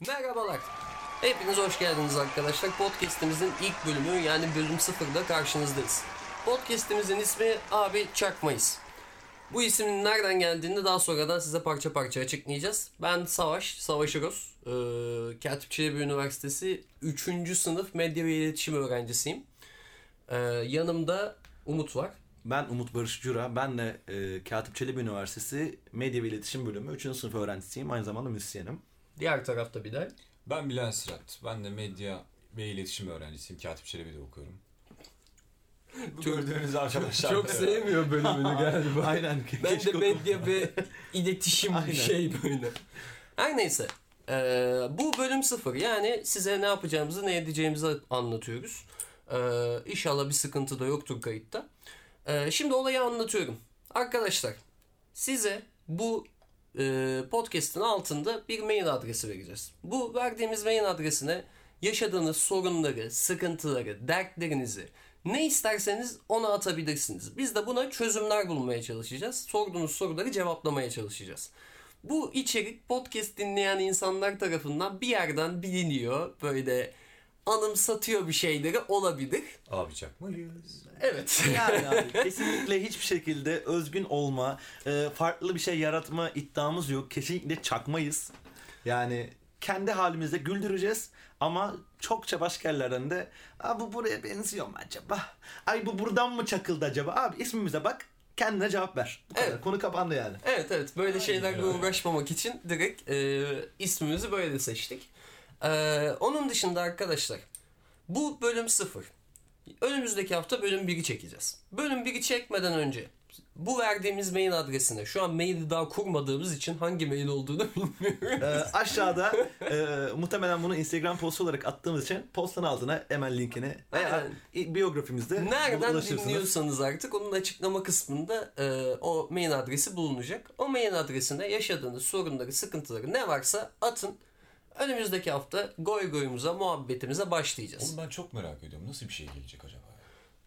Merhabalar. Hepiniz hoş geldiniz arkadaşlar. Podcast'imizin ilk bölümü yani bölüm sıfırda karşınızdayız. Podcast'imizin ismi Abi Çakmayız. Bu ismin nereden geldiğini daha sonradan size parça parça açıklayacağız. Ben Savaş, Savaş Eros. Ee, Katip Çelebi Üniversitesi 3. sınıf medya ve iletişim öğrencisiyim. Ee, yanımda Umut var. Ben Umut Barış Cura. Ben de e, Katip Çelebi Üniversitesi Medya ve İletişim Bölümü 3. sınıf öğrencisiyim. Aynı zamanda müzisyenim. Diğer tarafta Bilal. Ben Bilal Sırat. Ben de medya ve iletişim öğrencisiyim. Katip Çelebi'de okuyorum. Bu gördüğünüz arkadaşlar. Çok sevmiyor bölümünü galiba. Aynen. Ben de medya ve iletişim Aynen. şey böyle. Her neyse. Ee, bu bölüm sıfır. Yani size ne yapacağımızı ne edeceğimizi anlatıyoruz. Ee, inşallah bir sıkıntı da yoktur kayıtta. Ee, şimdi olayı anlatıyorum. Arkadaşlar size bu e, podcast'ın altında bir mail adresi vereceğiz. Bu verdiğimiz mail adresine yaşadığınız sorunları, sıkıntıları, dertlerinizi ne isterseniz ona atabilirsiniz. Biz de buna çözümler bulmaya çalışacağız. Sorduğunuz soruları cevaplamaya çalışacağız. Bu içerik podcast dinleyen insanlar tarafından bir yerden biliniyor. Böyle anımsatıyor bir şeyleri olabilir. Abi çakmayız. Evet. Yani abi, kesinlikle hiçbir şekilde özgün olma, e, farklı bir şey yaratma iddiamız yok. Kesinlikle çakmayız. Yani kendi halimizde güldüreceğiz ama çokça başka yerlerden de Aa, bu buraya benziyor mu acaba? Ay bu buradan mı çakıldı acaba? Abi ismimize bak kendine cevap ver. Bu kadar. Evet. Konu kapandı yani. Evet evet böyle şeylerle öyle. uğraşmamak için direkt e, ismimizi böyle seçtik. E, onun dışında arkadaşlar bu bölüm sıfır. Önümüzdeki hafta bölüm 1'i çekeceğiz. Bölüm 1'i çekmeden önce bu verdiğimiz mail adresine şu an maili daha kurmadığımız için hangi mail olduğunu bilmiyorum. Ee, aşağıda e, muhtemelen bunu Instagram postu olarak attığımız için postun altına hemen linkini veya biyografimizde Nereden dinliyorsanız artık onun açıklama kısmında e, o mail adresi bulunacak. O mail adresine yaşadığınız sorunları, sıkıntıları ne varsa atın. Önümüzdeki hafta goy goyumuza, muhabbetimize başlayacağız. Oğlum ben çok merak ediyorum. Nasıl bir şey gelecek acaba?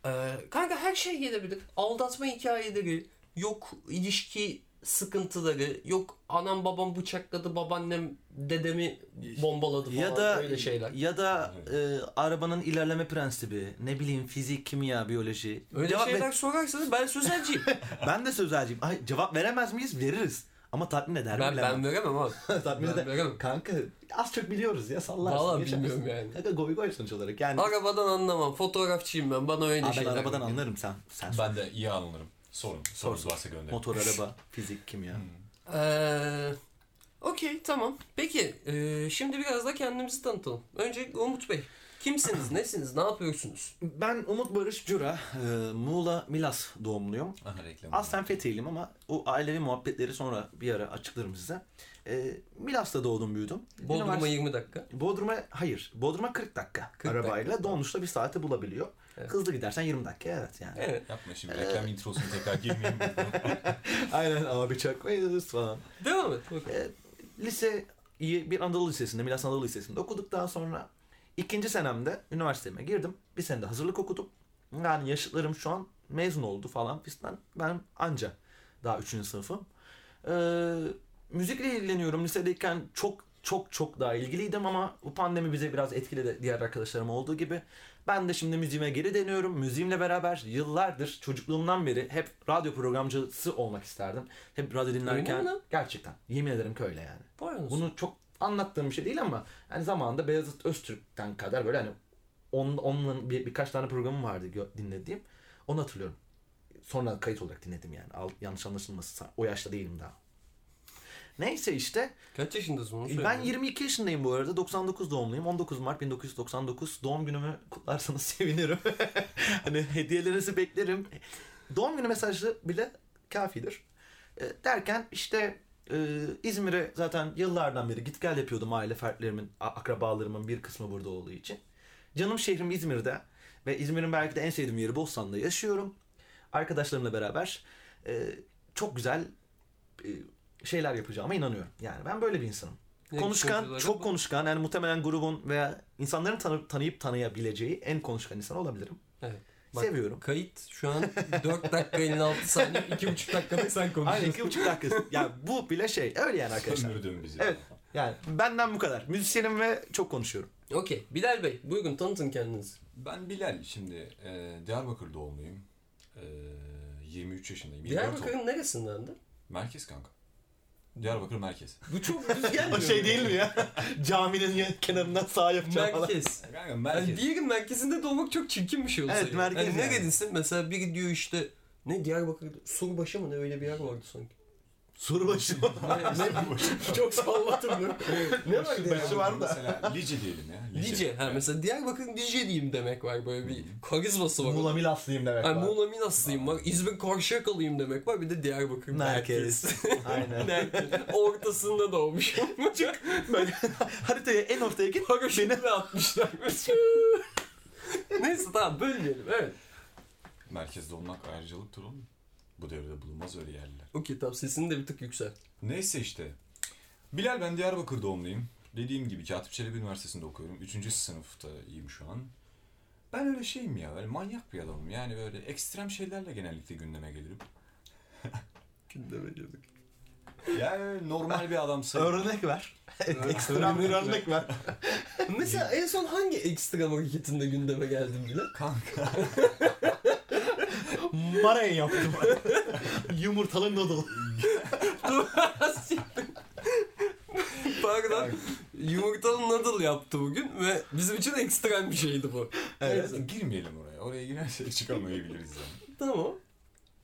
Ee, kanka her şey gelebilir. Aldatma hikayeleri, yok ilişki sıkıntıları, yok anam babam bıçakladı, babaannem dedemi bombaladı falan ya da böyle şeyler. ya da e, arabanın ilerleme prensibi, ne bileyim fizik, kimya, biyoloji. Öyle Cevap şeyler ver- sorarsanız ben sözelciyim. ben de sözelciyim. Ay cevap veremez miyiz? Veririz. Ama tatmin eder mi ben, bilemem. ben veremem abi. tatmin ben eder. veremem. Kanka az çok biliyoruz ya sallarsın. Geçersin. bilmiyorum yani. Kanka goy goy sonuç olarak. Yani Arabadan anlamam. Fotoğrafçıyım ben. Bana öyle Aa, ben şeyler. arabadan geliyor. anlarım sen. Sen Ben de iyi anlarım. Sorun. Sorunuz varsa gönderin. Motor, araba, fizik, kimya. Ee, Okey tamam. Peki e, şimdi biraz da kendimizi tanıtalım. Önce Umut Bey. Kimsiniz, nesiniz, ne yapıyorsunuz? Ben Umut Barış Cura, e, Muğla Milas doğumluyum. Aha reklam. Aslen Fethiye'liyim ama o ailevi muhabbetleri sonra bir ara açıklarım size. E, Milas'ta doğdum büyüdüm. Bodrum'a Üniversite- 20 dakika. Bodrum'a hayır. Bodrum'a 40 dakika 40 arabayla. dakika. Dolmuşta bir saate bulabiliyor. Evet. Hızlı gidersen 20 dakika evet yani. Evet. Yapma şimdi reklam introsunu tekrar girmeyeyim. Aynen abi çakmayız falan. Devam et. bakalım. E, lise bir Anadolu Lisesi'nde, Milas Anadolu Lisesi'nde okuduktan sonra ikinci senemde üniversiteme girdim. Bir sene de hazırlık okudum. Yani yaşıtlarım şu an mezun oldu falan fistan. Ben anca daha üçüncü sınıfım. E, müzikle ilgileniyorum. Lisedeyken çok çok çok daha ilgiliydim ama bu pandemi bize biraz etkiledi diğer arkadaşlarım olduğu gibi. Ben de şimdi müziğime geri dönüyorum. Müziğimle beraber yıllardır çocukluğumdan beri hep radyo programcısı olmak isterdim. Hep radyo dinlerken gerçekten yemin ederim ki öyle yani. Bunu çok anlattığım bir şey değil ama hani zamanında Beyazıt Öztürk'ten kadar böyle hani onun, onun bir, birkaç tane programım vardı dinlediğim. Onu hatırlıyorum. Sonra kayıt olarak dinledim yani. Al, yanlış anlaşılmasın. O yaşta değilim daha. Neyse işte. Kaç yaşındasın onu söyle. Ben 22 yaşındayım bu arada. 99 doğumluyum. 19 Mart 1999. Doğum günümü kutlarsanız sevinirim. hani hediyelerinizi beklerim. Doğum günü mesajı bile kafidir. E, derken işte e, İzmir'e zaten yıllardan beri git gel yapıyordum aile fertlerimin, akrabalarımın bir kısmı burada olduğu için. Canım şehrim İzmir'de ve İzmir'in belki de en sevdiğim yeri Bostan'da yaşıyorum. Arkadaşlarımla beraber e, çok güzel e, şeyler yapacağıma inanıyorum. Yani ben böyle bir insanım. Ne konuşkan, çok bu? konuşkan. Yani muhtemelen grubun veya insanların tanı- tanıyıp tanıyabileceği en konuşkan insan olabilirim. Evet. Seviyorum. Kayıt şu an 4 dakika 56 saniye 2,5 dakikalık sen Aynen konuşuyorsun. iki buçuk dakika. yani bu bile şey. Öyle yani arkadaşlar. Sömürdün bizi. Evet. Yani benden bu kadar. Müzisyenim ve çok konuşuyorum. Okey. Bilal Bey buyurun tanıtın kendinizi. Ben Bilal şimdi e, Diyarbakır doğumluyum. E, 23 yaşındayım. 24 oldum. Diyarbakır'ın neresinden de? Merkez kanka. Diyarbakır merkez. Bu çok düz gelmiyor. O şey değil mi ya? Caminin yan- kenarından sağ yapacağım falan. Merkez. Kanka Yani merkez. bir yerin merkezinde doğmak çok çirkin bir şey olsa. Evet, gerek. merkez Hani yani. nerelisin? Mesela biri diyor işte ne Diyarbakır'da Surbaşı mı ne öyle bir yer vardı sanki. Ne, ne, çok salladım ne? ne var Surbaşı var da. Mesela Lice diyelim ya. Lice. Ha mesela Diyarbakır'ın Lice diyeyim demek var böyle bir karizması var. Muğla Milaslıyım demek Yani var. Muğla Minaslıyım var. İzmir Karşıyaka'lıyım demek var. Bir de Diyarbakır merkez. Merkez. Aynen. Merkez. Ortasında doğmuşum. Böyle haritaya en ortaya git. Paraşütle atmışlar. Neyse tamam bölmeyelim. Evet. Merkezde olmak ayrıcalıktır oğlum. Bu devrede bulunmaz öyle yerler. Okey tamam sesini de bir tık yüksel. Neyse işte. Bilal ben Diyarbakır doğumluyum. Dediğim gibi Katip Çelebi Üniversitesi'nde okuyorum. Üçüncü sınıftayım şu an. Ben öyle şeyim ya, böyle manyak bir adamım. Yani böyle ekstrem şeylerle genellikle gündeme gelirim. Gündeme geldik. Yani normal bir adamsa... Örnek ver. Ekstrem bir örnek ver. Mesela en son hangi ekstrem hareketinde gündeme geldin bile? Kanka. Marayn yaptım. Yumurtalı noodle. Pardon. Yumurtalı noodle yaptı bugün ve bizim için ekstrem bir şeydi bu. Evet. Neyse. Girmeyelim oraya. Oraya girersek çıkamayabiliriz yani. Tamam.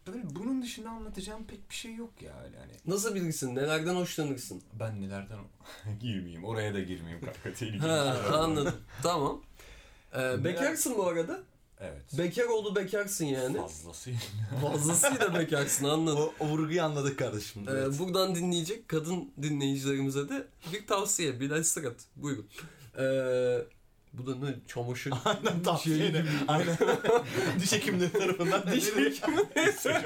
Böyle bunun dışında anlatacağım pek bir şey yok ya öyle hani. Nasıl birisin? Nelerden hoşlanırsın? Ben nelerden girmeyeyim. Oraya da girmeyeyim kanka. Tehlikeli. Ha anladım. tamam. Ee, bekarsın bu arada. Evet. Bekar oldu bekarsın yani. Fazlasıyla. Fazlasıyla bekarsın anladım. O, o vurguyu anladık kardeşim. Ee, Evet. buradan dinleyecek kadın dinleyicilerimize de bir tavsiye. Bilal Sırat. Buyurun. Ee, bu da ne? Çamaşır. Aynen tavsiye şey gibi. Aynen. Diş hekimleri tarafından. Diş hekimi neyse.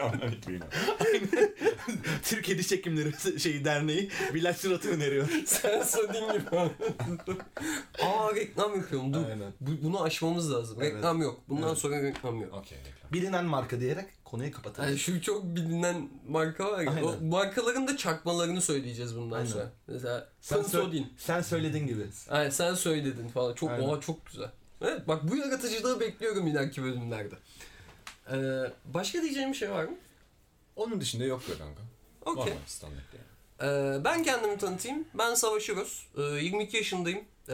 Türkiye Diş Hekimleri şeyi derneği Bilal Sırat'ı öneriyor. Sen söylediğin gibi. Aa reklam yapıyorum. Dur. Aynen. Bu- bunu aşmamız lazım. Evet. Reklam yok. Bundan Evet. sonra reklam yok. Okey reklam. Bilinen marka diyerek konuyu kapatalım. Yani şu çok bilinen marka var ya. O Aynen. markaların da çakmalarını söyleyeceğiz bundan Aynen. sonra. Mesela Sen, sö- sen söylediğin gibi. Ay sen söyledin falan. Çok Aynen. oha çok güzel. Evet bak bu yaratıcılığı bekliyorum ileriki bölümlerde. Ee, başka diyeceğim bir şey var mı? Onun dışında yok be kanka. Okey. Normal standart yani. Ee, ben kendimi tanıtayım. Ben Savaş Yunus. Ee, 22 yaşındayım. Ee,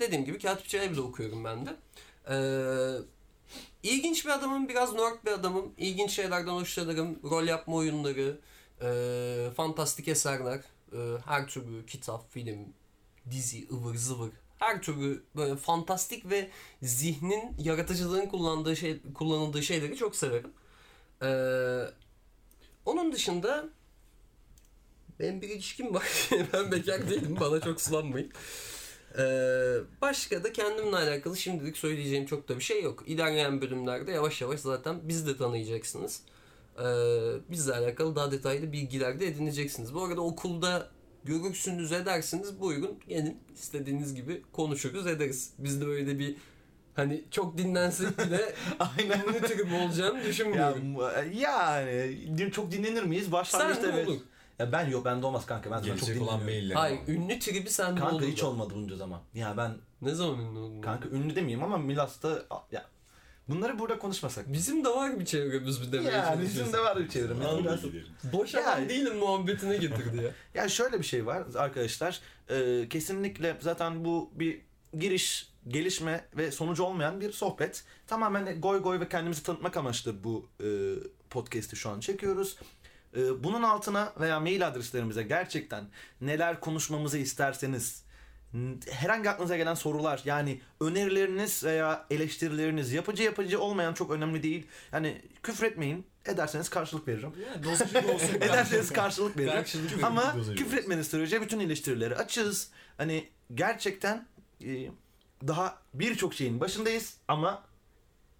dediğim gibi Katip Çelebi'de okuyorum ben de. Ee, ilginç bir adamım, biraz nerd bir adamım. İlginç şeylerden hoşlanırım. Rol yapma oyunları, e, fantastik eserler, e, her türlü kitap, film, dizi, ıvır zıvır. Her türlü böyle fantastik ve zihnin yaratıcılığın kullandığı şey kullanıldığı şeyleri çok severim. Ee, onun dışında benim bir ilişkim var. ben bekar değilim. Bana çok sulanmayın. Ee, başka da kendimle alakalı şimdilik söyleyeceğim çok da bir şey yok. İlerleyen bölümlerde yavaş yavaş zaten biz de tanıyacaksınız. Ee, bizle alakalı daha detaylı bilgiler de edineceksiniz. Bu arada okulda görürsünüz edersiniz. Buyurun gelin istediğiniz gibi konuşuruz ederiz. Biz de öyle bir hani çok dinlensek bile Aynen. ünlü trip olacağını Ya, düşünmüyorum. yani din- çok dinlenir miyiz? Başlangıçta Sen evet. olur? Ya ben yok bende olmaz kanka. Ben zaten çok Gelecek olan dinlemiyorum. mailler. Hayır ünlü tribi sende Kanka olur hiç da. olmadı bunca zaman. Ya ben Ne zaman ünlü oldun? kanka ünlü demeyeyim ama Milas'ta ya bunları burada konuşmasak. Bizim de var bir çevremiz bir demeye Ya bizim de var bir çevrem. Ya, biraz- Boş adam Ya- değilim muhabbetine getirdi ya. Ya şöyle bir şey var arkadaşlar. Ee, kesinlikle zaten bu bir giriş, gelişme ve sonucu olmayan bir sohbet. Tamamen de goy goy ve kendimizi tanıtmak amaçlı bu e, podcast'i şu an çekiyoruz. E, bunun altına veya mail adreslerimize gerçekten neler konuşmamızı isterseniz herhangi aklınıza gelen sorular yani önerileriniz veya eleştirileriniz yapıcı yapıcı olmayan çok önemli değil. Yani küfür etmeyin. Ederseniz karşılık veririm. Yani olsun. Ederseniz karşılık veririm. Karşılık. Ama Dozajı küfür olsun. etmeniz sürece bütün eleştirileri açığız. Hani gerçekten e, daha birçok şeyin başındayız ama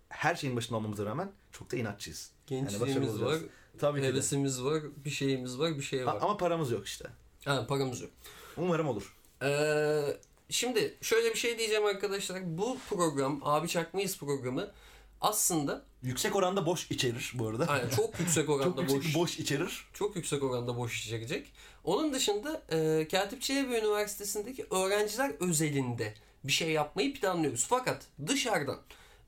her şeyin başında olmamıza rağmen çok da inatçıyız. Gençliğimiz başarılı var. Tabii ki de. hevesimiz var, bir şeyimiz var, bir şey var. ama paramız yok işte. Ha, paramız yok. Umarım olur. Ee, şimdi şöyle bir şey diyeceğim arkadaşlar. Bu program, Abi Çakmayız programı aslında Yüksek oranda boş içerir bu arada. yani çok yüksek oranda Çok yüksek boş, boş içerir. çok yüksek oranda boş içerecek. Onun dışında e, Katip Çelebi Üniversitesi'ndeki öğrenciler özelinde bir şey yapmayı planlıyoruz. Fakat dışarıdan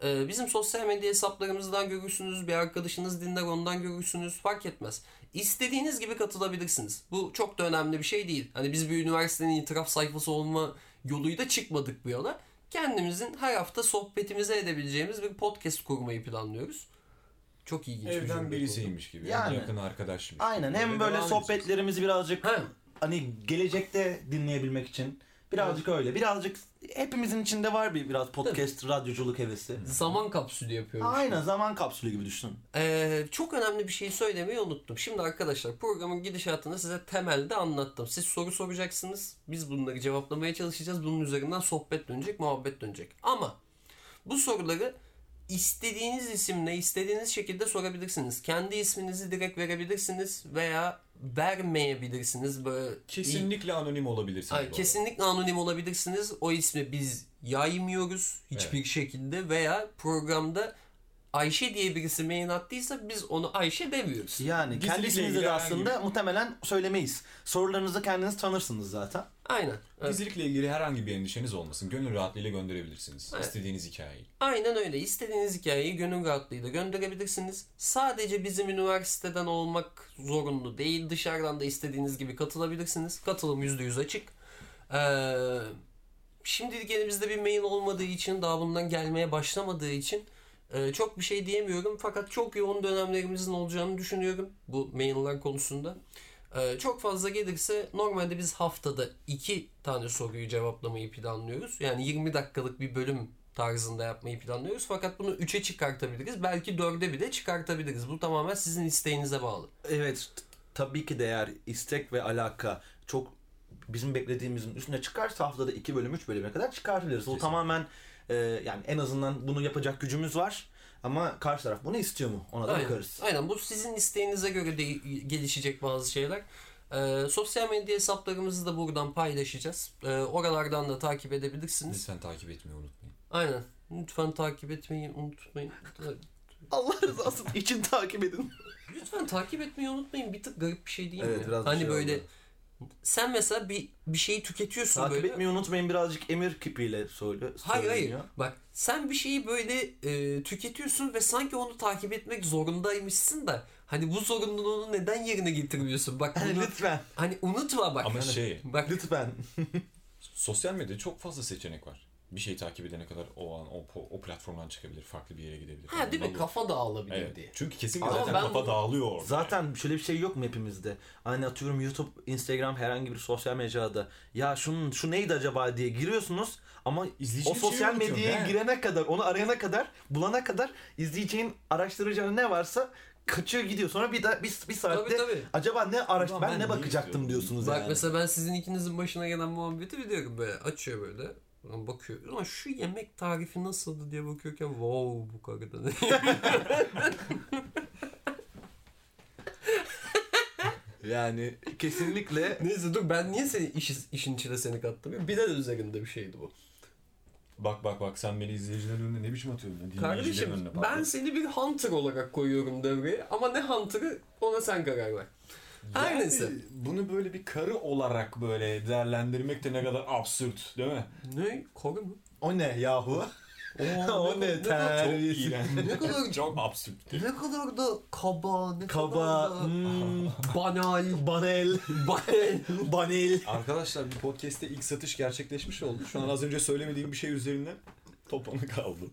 e, bizim sosyal medya hesaplarımızdan görürsünüz, bir arkadaşınız dinler ondan görürsünüz fark etmez. İstediğiniz gibi katılabilirsiniz. Bu çok da önemli bir şey değil. Hani biz bir üniversitenin itiraf sayfası olma yoluyla çıkmadık bu yola. Kendimizin her hafta sohbetimize edebileceğimiz bir podcast kurmayı planlıyoruz. Çok ilginç bir Evden cümle kurdu. birisiymiş gibi. Yani. Yani. Yakın arkadaşmış. Aynen gibi. hem böyle sohbetlerimizi birazcık Ha. hani gelecekte dinleyebilmek için birazcık öyle. Birazcık hepimizin içinde var bir biraz podcast, radyoculuk hevesi. Zaman kapsülü yapıyoruz. Aynen zaman kapsülü gibi düşün. Ee, çok önemli bir şey söylemeyi unuttum. Şimdi arkadaşlar programın gidişatını size temelde anlattım. Siz soru soracaksınız. Biz bunları cevaplamaya çalışacağız. Bunun üzerinden sohbet dönecek, muhabbet dönecek. Ama bu soruları istediğiniz isimle, istediğiniz şekilde sorabilirsiniz. Kendi isminizi direkt verebilirsiniz veya vermeyebilirsiniz. Böyle Kesinlikle anonim olabilirsiniz. Ay, kesinlikle anonim olabilirsiniz. O ismi biz yaymıyoruz hiçbir şekilde veya programda Ayşe diye birisi mail attıysa biz onu Ayşe demiyoruz. Yani kendi isminizi de aslında muhtemelen söylemeyiz. Sorularınızı kendiniz tanırsınız zaten. Aynen. Evet. Gizlilikle ilgili herhangi bir endişeniz olmasın. Gönül rahatlığıyla gönderebilirsiniz. Evet. İstediğiniz hikayeyi. Aynen öyle. İstediğiniz hikayeyi gönül rahatlığıyla gönderebilirsiniz. Sadece bizim üniversiteden olmak zorunlu değil. Dışarıdan da istediğiniz gibi katılabilirsiniz. Katılım %100 açık. Ee, şimdilik elimizde bir mail olmadığı için daha bundan gelmeye başlamadığı için e, çok bir şey diyemiyorum. Fakat çok yoğun dönemlerimizin olacağını düşünüyorum bu mailler konusunda. Ee, çok fazla gelirse normalde biz haftada iki tane soruyu cevaplamayı planlıyoruz. Yani 20 dakikalık bir bölüm tarzında yapmayı planlıyoruz. Fakat bunu 3'e çıkartabiliriz. Belki 4'e bile çıkartabiliriz. Bu tamamen sizin isteğinize bağlı. Evet tabii ki değer, istek ve alaka çok bizim beklediğimizin üstüne çıkarsa haftada 2 bölüm 3 bölüme kadar çıkartabiliriz. O Kesin. tamamen e, yani en azından bunu yapacak gücümüz var. Ama karşı taraf bunu istiyor mu? Ona da Aynen. bakarız. Aynen. Bu sizin isteğinize göre de gelişecek bazı şeyler. Ee, sosyal medya hesaplarımızı da buradan paylaşacağız. Ee, oralardan da takip edebilirsiniz. Lütfen takip etmeyi unutmayın. Aynen. Lütfen takip etmeyi unutmayın. Allah rızası için takip edin. Lütfen takip etmeyi unutmayın. Bir tık garip bir şey değil Evet, mi? biraz bir hani şey böyle oldu. Sen mesela bir bir şeyi tüketiyorsun takip böyle. etmeyi unutmayın birazcık emir kipiyle söyle. Hayır hayır. Bak sen bir şeyi böyle e, tüketiyorsun ve sanki onu takip etmek zorundaymışsın da hani bu zorunluluğunu neden yerine getirmiyorsun? Bak Hani bunu, lütfen. hani unutma bak. Ama Hani- şey, bak Lütfen. sosyal medyada çok fazla seçenek var. Bir şeyi takip edene kadar o an o, po- o platformdan çıkabilir, farklı bir yere gidebilir. ha değil mi? Olur. Kafa dağılabilir Evet. diye. Çünkü kesinlikle Ama zaten ben kafa dağılıyor orada. Zaten şöyle bir şey yok mu hepimizde? Hani atıyorum YouTube, Instagram herhangi bir sosyal mecrada ya şunun şu neydi acaba diye giriyorsunuz ama İzleyeceğin o şeyi sosyal unutuyorsun, medyaya he. girene kadar, onu arayana kadar, bulana kadar izleyeceğin, araştıracağın ne varsa kaçıyor gidiyor. Sonra bir da bir, bir saatte Tabii tabii. acaba ne araş Ulan ben, ben ne bakacaktım diyorsunuz Bak yani. mesela ben sizin ikinizin başına gelen muhabbeti biliyorum böyle açıyor böyle Ulan bakıyor. Ama şu yemek tarifi nasıldı diye bakıyorken wow bu kadar ne? Yani kesinlikle Neyse dur ben niye seni iş, işin içine seni kattım? Bilal üzerinde bir şeydi bu. Bak bak bak sen beni izleyicilerin önüne ne biçim atıyorsun? Dinleyicilerin Kardeşim önüne, ben seni bir hunter olarak koyuyorum devreye ama ne hunter'ı ona sen karar ver. Her Yani neyse. Bunu böyle bir karı olarak böyle değerlendirmek de ne kadar absürt değil mi? Ne? Karı mı? o ne yahu? o ne terbiyesiz. Ne kadar Çok absürt. ne kadar da kaba, ne Kaba, kadar da hmm, banal, banel, banal. banel. Arkadaşlar bu podcast'te ilk satış gerçekleşmiş oldu. Şu an az önce söylemediğim bir şey üzerine topanı kaldı.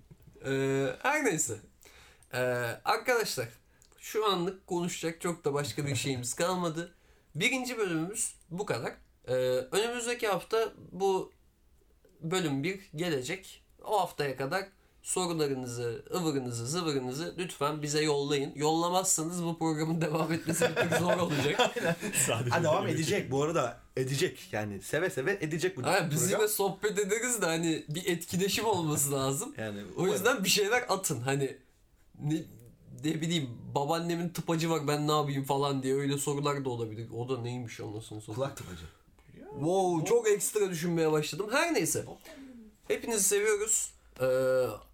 Ee, her neyse. Ee, arkadaşlar şu anlık konuşacak çok da başka bir şeyimiz kalmadı. Birinci bölümümüz bu kadar. Ee, önümüzdeki hafta bu bölüm 1 gelecek. O haftaya kadar sorularınızı, ıvırınızı, zıvırınızı lütfen bize yollayın. Yollamazsanız bu programın devam etmesi bir tık zor olacak. Sadece Ha, devam edecek bu arada. Edecek yani seve seve edecek bu Ha, biz program. yine sohbet ederiz de hani bir etkileşim olması lazım. Yani O yüzden bir şeyler atın. Hani ne, ne bileyim babaannemin tıpacı var ben ne yapayım falan diye öyle sorular da olabilir. O da neymiş anasını satayım. kulak tıpacı. Wow çok ekstra düşünmeye başladım. Her neyse. Hepinizi seviyoruz. Ee,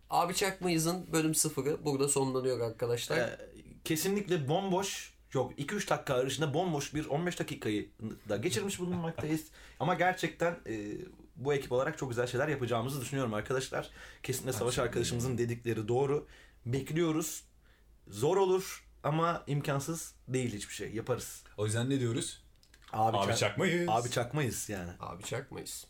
Abi Çakmayız'ın bölüm sıfırı burada sonlanıyor arkadaşlar. Ee, kesinlikle bomboş yok 2-3 dakika arasında bomboş bir 15 dakikayı da geçirmiş bulunmaktayız. Ama gerçekten e, bu ekip olarak çok güzel şeyler yapacağımızı düşünüyorum arkadaşlar. Kesinlikle Savaş arkadaşımızın dedikleri doğru. Bekliyoruz. Zor olur ama imkansız değil hiçbir şey. Yaparız. O yüzden ne diyoruz? Abi, Abi çak- çakmayız. Abi çakmayız yani. Abi Çakmayız.